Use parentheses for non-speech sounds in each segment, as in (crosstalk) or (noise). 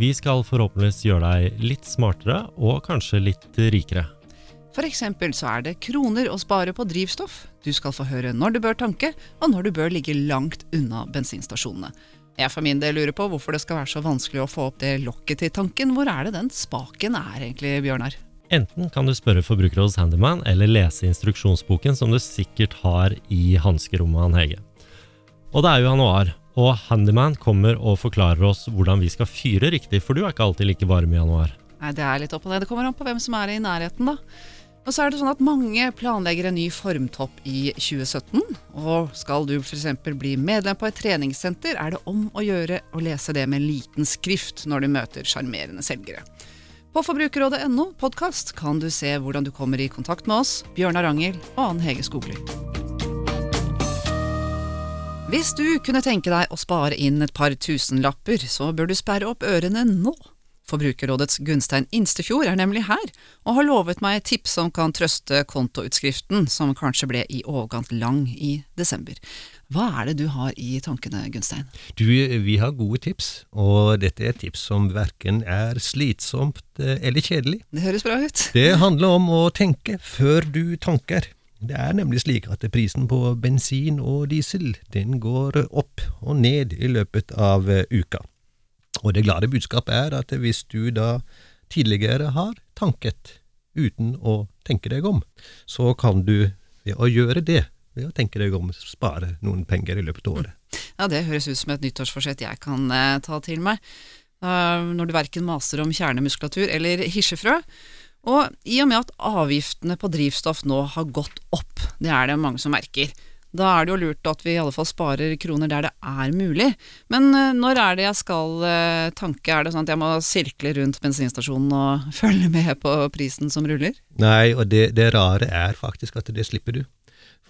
Vi skal forhåpentligvis gjøre deg litt smartere og kanskje litt rikere. Eksempel så er det kroner å spare på drivstoff. Du skal få høre når du bør tanke, og når du bør ligge langt unna bensinstasjonene. Jeg for min del lurer på hvorfor det skal være så vanskelig å få opp det lokket til tanken. Hvor er det den spaken er egentlig, Bjørnar? Enten kan du spørre Forbrukerrådets handyman, eller lese instruksjonsboken som du sikkert har i hanskerommet, han Hege. Og det er jo januar, og handyman kommer og forklarer oss hvordan vi skal fyre riktig, for du er ikke alltid like varm i januar. Nei, det er litt opp og ned. Det kommer an på hvem som er i nærheten, da. Og så er det sånn at mange planlegger en ny formtopp i 2017. Og skal du f.eks. bli medlem på et treningssenter, er det om å gjøre å lese det med en liten skrift når du møter sjarmerende selgere. På forbrukerrådet.no podkast kan du se hvordan du kommer i kontakt med oss, Bjørnar Angel og Ann Hege Skogli. Hvis du kunne tenke deg å spare inn et par tusenlapper, så bør du sperre opp ørene nå. Forbrukerrådets Gunstein Instefjord er nemlig her, og har lovet meg et tips som kan trøste kontoutskriften, som kanskje ble i overkant lang i desember. Hva er det du har i tankene, Gunstein? Du, vi har gode tips, og dette er tips som verken er slitsomt eh, eller kjedelig. Det høres bra ut. Det handler om å tenke før du tanker. Det er nemlig slik at prisen på bensin og diesel den går opp og ned i løpet av eh, uka. Og det glade budskapet er at hvis du da tidligere har tanket uten å tenke deg om, så kan du ved å gjøre det, ved å tenke deg om, spare noen penger i løpet av året. Ja, det høres ut som et nyttårsforsett jeg kan eh, ta til meg. Uh, når du verken maser om kjernemuskulatur eller hirsefrø. Og i og med at avgiftene på drivstoff nå har gått opp, det er det mange som merker, da er det jo lurt at vi i alle fall sparer kroner der det er mulig. Men uh, når er det jeg skal uh, tanke? Er det sånn at jeg må sirkle rundt bensinstasjonen og (laughs) følge med på prisen som ruller? Nei, og det, det rare er faktisk at det slipper du.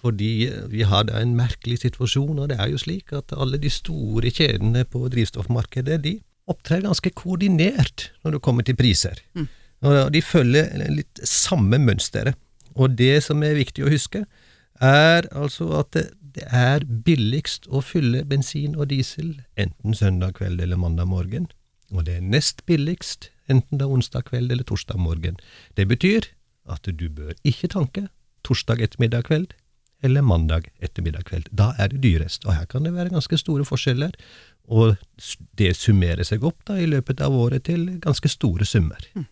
Fordi eh, vi har da en merkelig situasjon, og det er jo slik at alle de store kjedene på drivstoffmarkedet, de opptrer ganske koordinert når det kommer til priser. Mm. Og de følger litt samme mønsteret. Og det som er viktig å huske, er altså at det, det er billigst å fylle bensin og diesel enten søndag kveld eller mandag morgen, og det er nest billigst enten det er onsdag kveld eller torsdag morgen. Det betyr at du bør ikke tanke torsdag ettermiddag kveld eller mandag ettermiddag kveld. Da er det dyrest, og her kan det være ganske store forskjeller, og det summerer seg opp da i løpet av året til ganske store summer. Mm.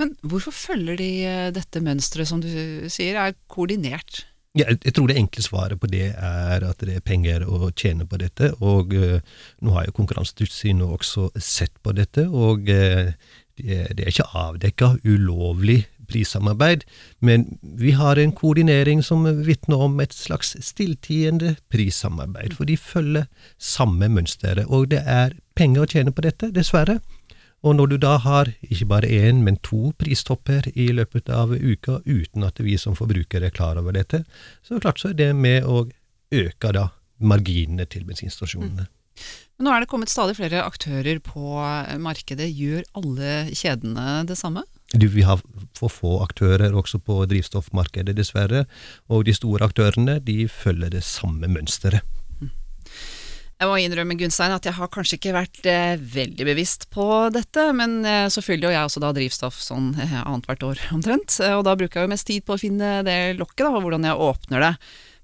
Men hvorfor følger de eh, dette mønsteret som du sier er koordinert? Ja, jeg tror det enkle svaret på det er at det er penger å tjene på dette. Og uh, nå har jo Konkurransetilsynet også sett på dette, og uh, det, det, er ikke avdekka ulovlig prissamarbeid, men vi har en koordinering som vitner om et slags stilltiende prissamarbeid, for de følger samme mønsteret. Og det er penger å tjene på dette, dessverre. Og når du da har ikke bare én, men to pristopper i løpet av uka uten at vi som forbrukere er klar over dette, så klart så er det med å øke da marginene til bensinstasjonene. Mm. Men nå er det kommet stadig flere aktører på markedet. Gjør alle kjedene det samme? Du, vi har for få aktører også på drivstoffmarkedet, dessverre. Og de store aktørene de følger det samme mønsteret. Jeg må innrømme Gunstein, at jeg har kanskje ikke vært eh, veldig bevisst på dette, men eh, så fyller jo jeg også da drivstoff sånn eh, annethvert år (laughs) omtrent, og da bruker jeg jo mest tid på å finne det lokket, da, og hvordan jeg åpner det.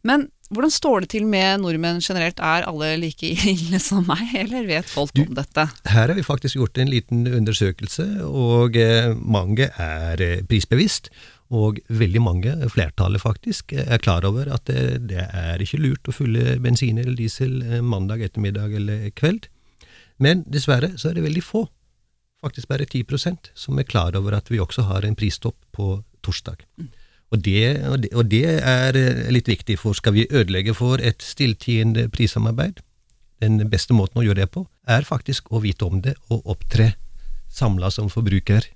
Men hvordan står det til med nordmenn generelt, er alle like (laughs) ille som meg, eller vet folk om dette? Her har vi faktisk gjort en liten undersøkelse, og eh, mange er eh, prisbevisst. Og veldig mange, flertallet faktisk, er klar over at det, det er ikke lurt å fylle bensin eller diesel eh, mandag ettermiddag eller kveld. Men dessverre så er det veldig få, faktisk bare 10% som er klar over at vi også har en pristopp på torsdag. Og det, og, det, og det, er eh, litt viktig, for skal vi ødelegge for et stilltiende prissamarbeid, den beste måten å gjøre det på, er faktisk å vite om det og opptre samla som forbruker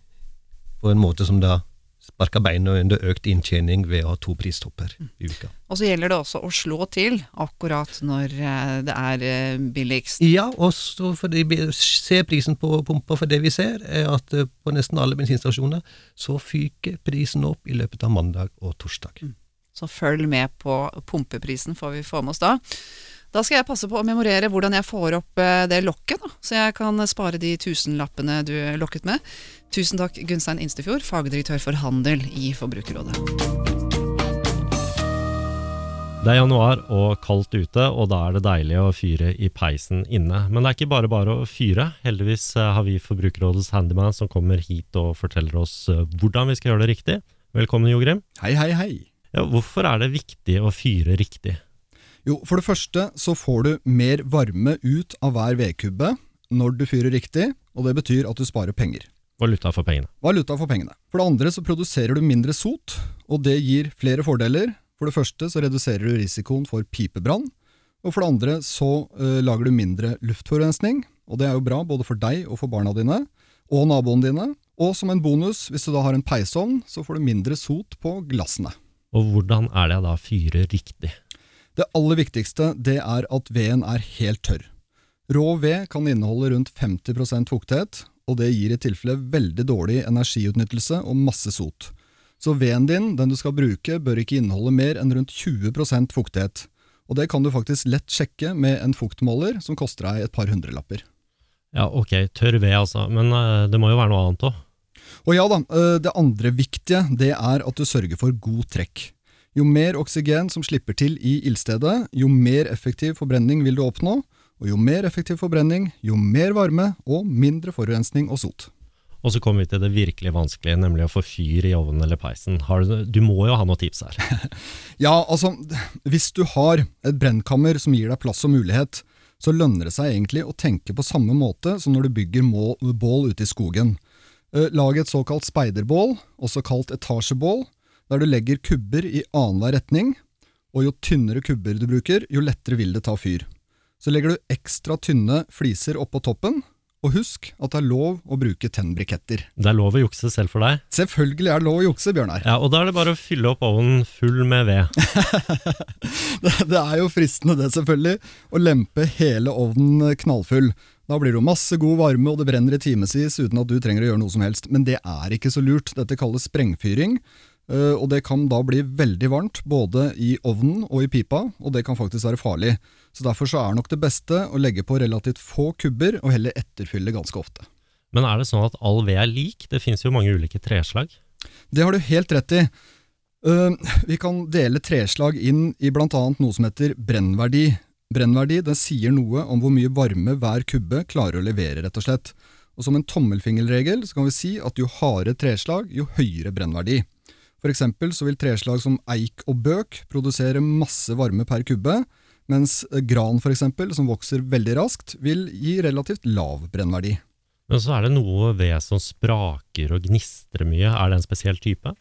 på en måte som da sparker beina under økt inntjening ved å ha to pristopper i uka. Og så gjelder det også å slå til akkurat når eh, det er eh, billigst. Ja, fordi vi ser prisen på pumpa, for det vi ser er at eh, på nesten alle bensinstasjoner så fyker prisen opp i løpet av mandag og torsdag. Så følg med på pumpeprisen, får vi få med oss da. Da skal jeg passe på å memorere hvordan jeg får opp det lokket, da, så jeg kan spare de tusenlappene du lokket med. Tusen takk, Gunstein Instefjord, fagdirektør for handel i Forbrukerrådet. Det er januar og kaldt ute, og da er det deilig å fyre i peisen inne. Men det er ikke bare bare å fyre. Heldigvis eh, har vi Forbrukerrådets handyman som kommer hit og forteller oss eh, hvordan vi skal gjøre det riktig. Velkommen, Jo Grim. Hei, hei, hei. Ja, hvorfor er det viktig å fyre riktig? Jo, for det første så får du mer varme ut av hver vedkubbe når du fyrer riktig, og det betyr at du sparer penger. Valuta for pengene. Valuta for pengene. For det andre så produserer du mindre sot, og det gir flere fordeler. For det første så reduserer du risikoen for pipebrann, og for det andre så uh, lager du mindre luftforurensning, og det er jo bra både for deg og for barna dine, og naboene dine. Og som en bonus, hvis du da har en peisovn, så får du mindre sot på glassene. Og hvordan er det da å fyre riktig? Det aller viktigste det er at veden er helt tørr. Rå ved kan inneholde rundt 50% fuktighet, og det gir i tilfelle veldig dårlig energiutnyttelse og masse sot. Så veden din, den du skal bruke, bør ikke inneholde mer enn rundt 20% fuktighet. Og det kan du faktisk lett sjekke med en fuktmåler som koster deg et par hundrelapper. Ja, ok, tørr ved altså, men uh, det må jo være noe annet òg? Og ja da, uh, det andre viktige det er at du sørger for god trekk. Jo mer oksygen som slipper til i ildstedet, jo mer effektiv forbrenning vil du oppnå, og jo mer effektiv forbrenning, jo mer varme og mindre forurensning og sot. Og så kommer vi til det virkelig vanskelige, nemlig å få fyr i ovnen eller peisen. Du, du, må jo ha noen tips her? (laughs) ja, altså, hvis du har et brennkammer som gir deg plass og mulighet, så lønner det seg egentlig å tenke på samme måte som når du bygger bål ute i skogen. Eh, lag et såkalt speiderbål, også kalt etasjebål, der du legger kubber i annenhver retning, og jo tynnere kubber du bruker, jo lettere vil det ta fyr. Så legger du ekstra tynne fliser oppå toppen, og husk at det er lov å bruke tennbriketter. Det er lov å jukse selv for deg? Selvfølgelig er det lov å jukse, Bjørnar. Ja, Og da er det bare å fylle opp ovnen full med ved. (laughs) det, er jo fristende det, selvfølgelig, å lempe hele ovnen knallfull. Da blir det jo masse god varme, og det brenner i timevis uten at du trenger å gjøre noe som helst. Men det er ikke så lurt. Dette kalles sprengfyring. Uh, og det kan da bli veldig varmt, både i ovnen og i pipa, og det kan faktisk være farlig. Så Derfor så er nok det beste å legge på relativt få kubber, og heller etterfylle ganske ofte. Men er det sånn at all ved er lik? Det finnes jo mange ulike treslag? Det har du helt rett i. Uh, vi kan dele treslag inn i bl.a. noe som heter brennverdi. Brennverdi det sier noe om hvor mye varme hver kubbe klarer å levere, rett og slett. Og Som en tommelfingerregel så kan vi si at jo hardere treslag, jo høyere brennverdi. For eksempel så vil treslag som eik og bøk produsere masse varme per kubbe, mens gran for eksempel, som vokser veldig raskt, vil gi relativt lav brennverdi. Men så er det noe ved som spraker og gnistrer mye. Er det en spesiell type?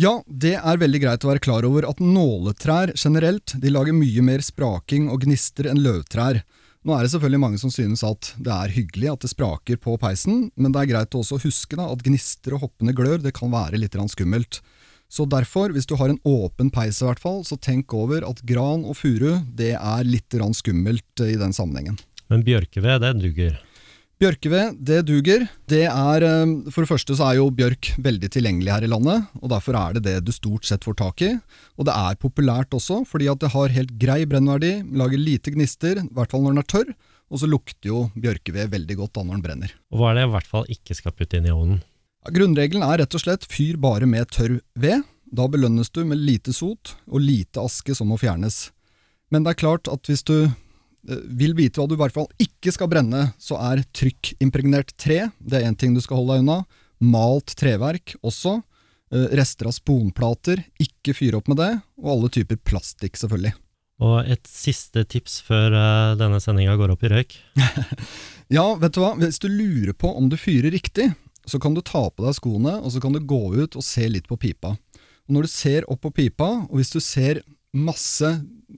Ja, det er veldig greit å være klar over at nåletrær generelt de lager mye mer spraking og gnister enn løvtrær. Nå er det selvfølgelig mange som synes at det er hyggelig at det spraker på peisen, men det er greit å også huske da, at gnister og hoppende glør det kan være litt skummelt. Så derfor, hvis du har en åpen peis i hvert fall, så tenk over at gran og furu det er litt skummelt i den sammenhengen. Men bjørkeved, det duger? Bjørkeved, det duger. Det er, eh, for det første så er jo bjørk veldig tilgjengelig her i landet, og derfor er det det du stort sett får tak i. Og det er populært også, fordi at det har helt grei brennverdi, lager lite gnister, i hvert fall når den er tørr, og så lukter jo bjørkeved veldig godt da når den brenner. Og Hva er det jeg i hvert fall ikke skal putte inn i ovnen? Grunnregelen er rett og slett fyr bare med tørr ved. Da belønnes du med lite sot og lite aske som må fjernes. Men det er klart at hvis du eh, vil vite hva du i hvert fall ikke skal brenne, så er trykkimpregnert tre det er én ting du skal holde deg unna. Malt treverk også. Eh, rester av sponplater, ikke fyre opp med det. Og alle typer plastikk, selvfølgelig. Og et siste tips før uh, denne sendinga går opp i røyk? (laughs) ja, vet du hva. Hvis du lurer på om du fyrer riktig, så kan du ta på deg skoene, og så kan du gå ut og se litt på pipa. Og Når du ser opp på pipa, og hvis du ser masse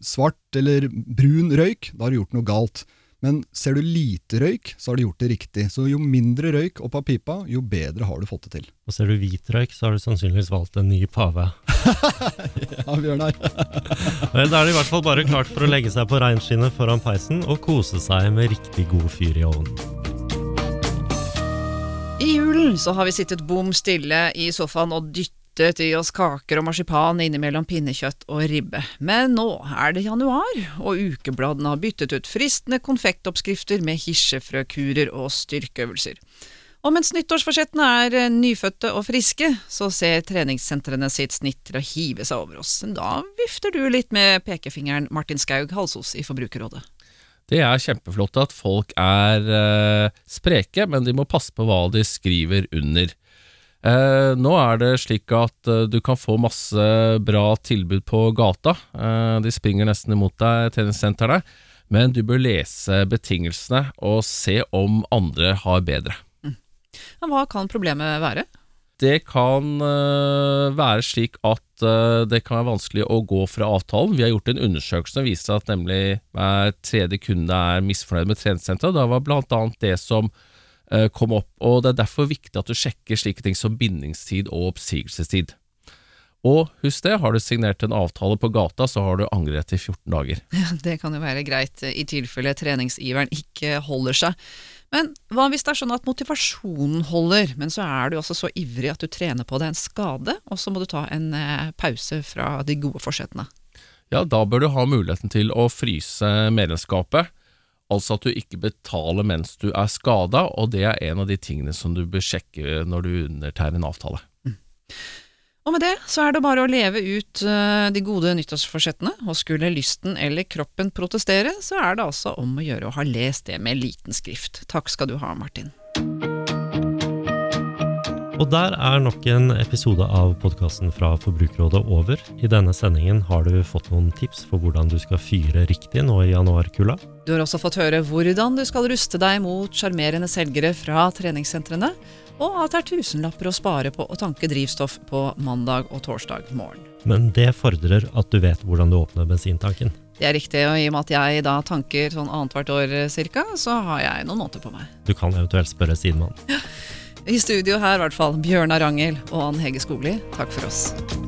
svart eller brun røyk, da har du gjort noe galt. Men ser du lite røyk, så har du gjort det riktig. Så jo mindre røyk opp av pipa, jo bedre har du fått det til. Og ser du hvit røyk, så har du sannsynligvis valgt en ny pave. (laughs) Ja, Bjørnar. (laughs) Vel, da er det i hvert fall bare klart for å legge seg på reinskinnet foran peisen og kose seg med riktig god fyr i ovnen. I julen så har vi sittet bom stille i sofaen og dyttet i oss kaker og marsipan innimellom pinnekjøtt og ribbe. Men nå er det januar, og ukebladene har byttet ut fristende konfektoppskrifter med hirsefrøkurer og styrkeøvelser. Og mens nyttårsforsettene er eh, nyfødte og friske, så ser treningssentrene sitt snitt til å hive seg over oss. Da vifter du litt med pekefingeren, Martin Skaug Halsos i Forbrukerrådet. Det er kjempeflott at folk er eh, spreke, men de må passe på hva de skriver under. Eh, nå er det slik at eh, du kan få masse bra tilbud på gata. Eh, de springer nesten imot deg, treningssentrene. Men du bør lese betingelsene og se om andre har bedre. Mm. hva kan problemet være? Det kan eh, være slik at eh, det kan være vanskelig å gå fra avtalen. Vi har gjort en undersøkelse som viser at nemlig hver tredje kunde er misfornøyd med treningssenteret. Det var annet det som eh, kom opp, og det er derfor viktig at du sjekker slike ting som bindingstid og oppsigelsestid. Og husk det, har du signert en avtale på gata, så har du angrerett i 14 dager. (laughs) Det kan jo være greit i tilfelle treningsiveren ikke holder seg. Men hva hvis det er sånn at motivasjonen holder, men så er du også så ivrig at du trener på deg en skade, og så må du ta en eh, pause fra de gode forsettene? Ja, da bør du ha muligheten til å fryse medlemskapet. Altså at du ikke betaler mens du er skada, og det er en av de tingene som du bør sjekke når du undertegner en avtale. Og med det så er det bare å leve ut eh, de gode nyttårsforsettene, og skulle lysten eller kroppen protestere, så er det altså om å gjøre å ha lest det med liten skrift. Takk skal du ha, Martin. Og der er nok en episode av podkasten fra Forbrukerrådet over. I denne sendingen har du fått noen tips for hvordan du skal fyre riktig nå i januarkulda. Du har også fått høre hvordan du skal ruste deg mot sjarmerende selgere fra treningssentrene, og at det er tusenlapper å spare på å tanke drivstoff på mandag og torsdag morgen. Men det fordrer at du vet hvordan du åpner bensintanken. Det er riktig, og i og med at jeg da tanker sånn annethvert år cirka, så har jeg noen måneder på meg. Du kan eventuelt spørre sidemann. (laughs) I studio her i hvert fall Bjørnar Rangel og Ann Hege Skogli. Takk for oss.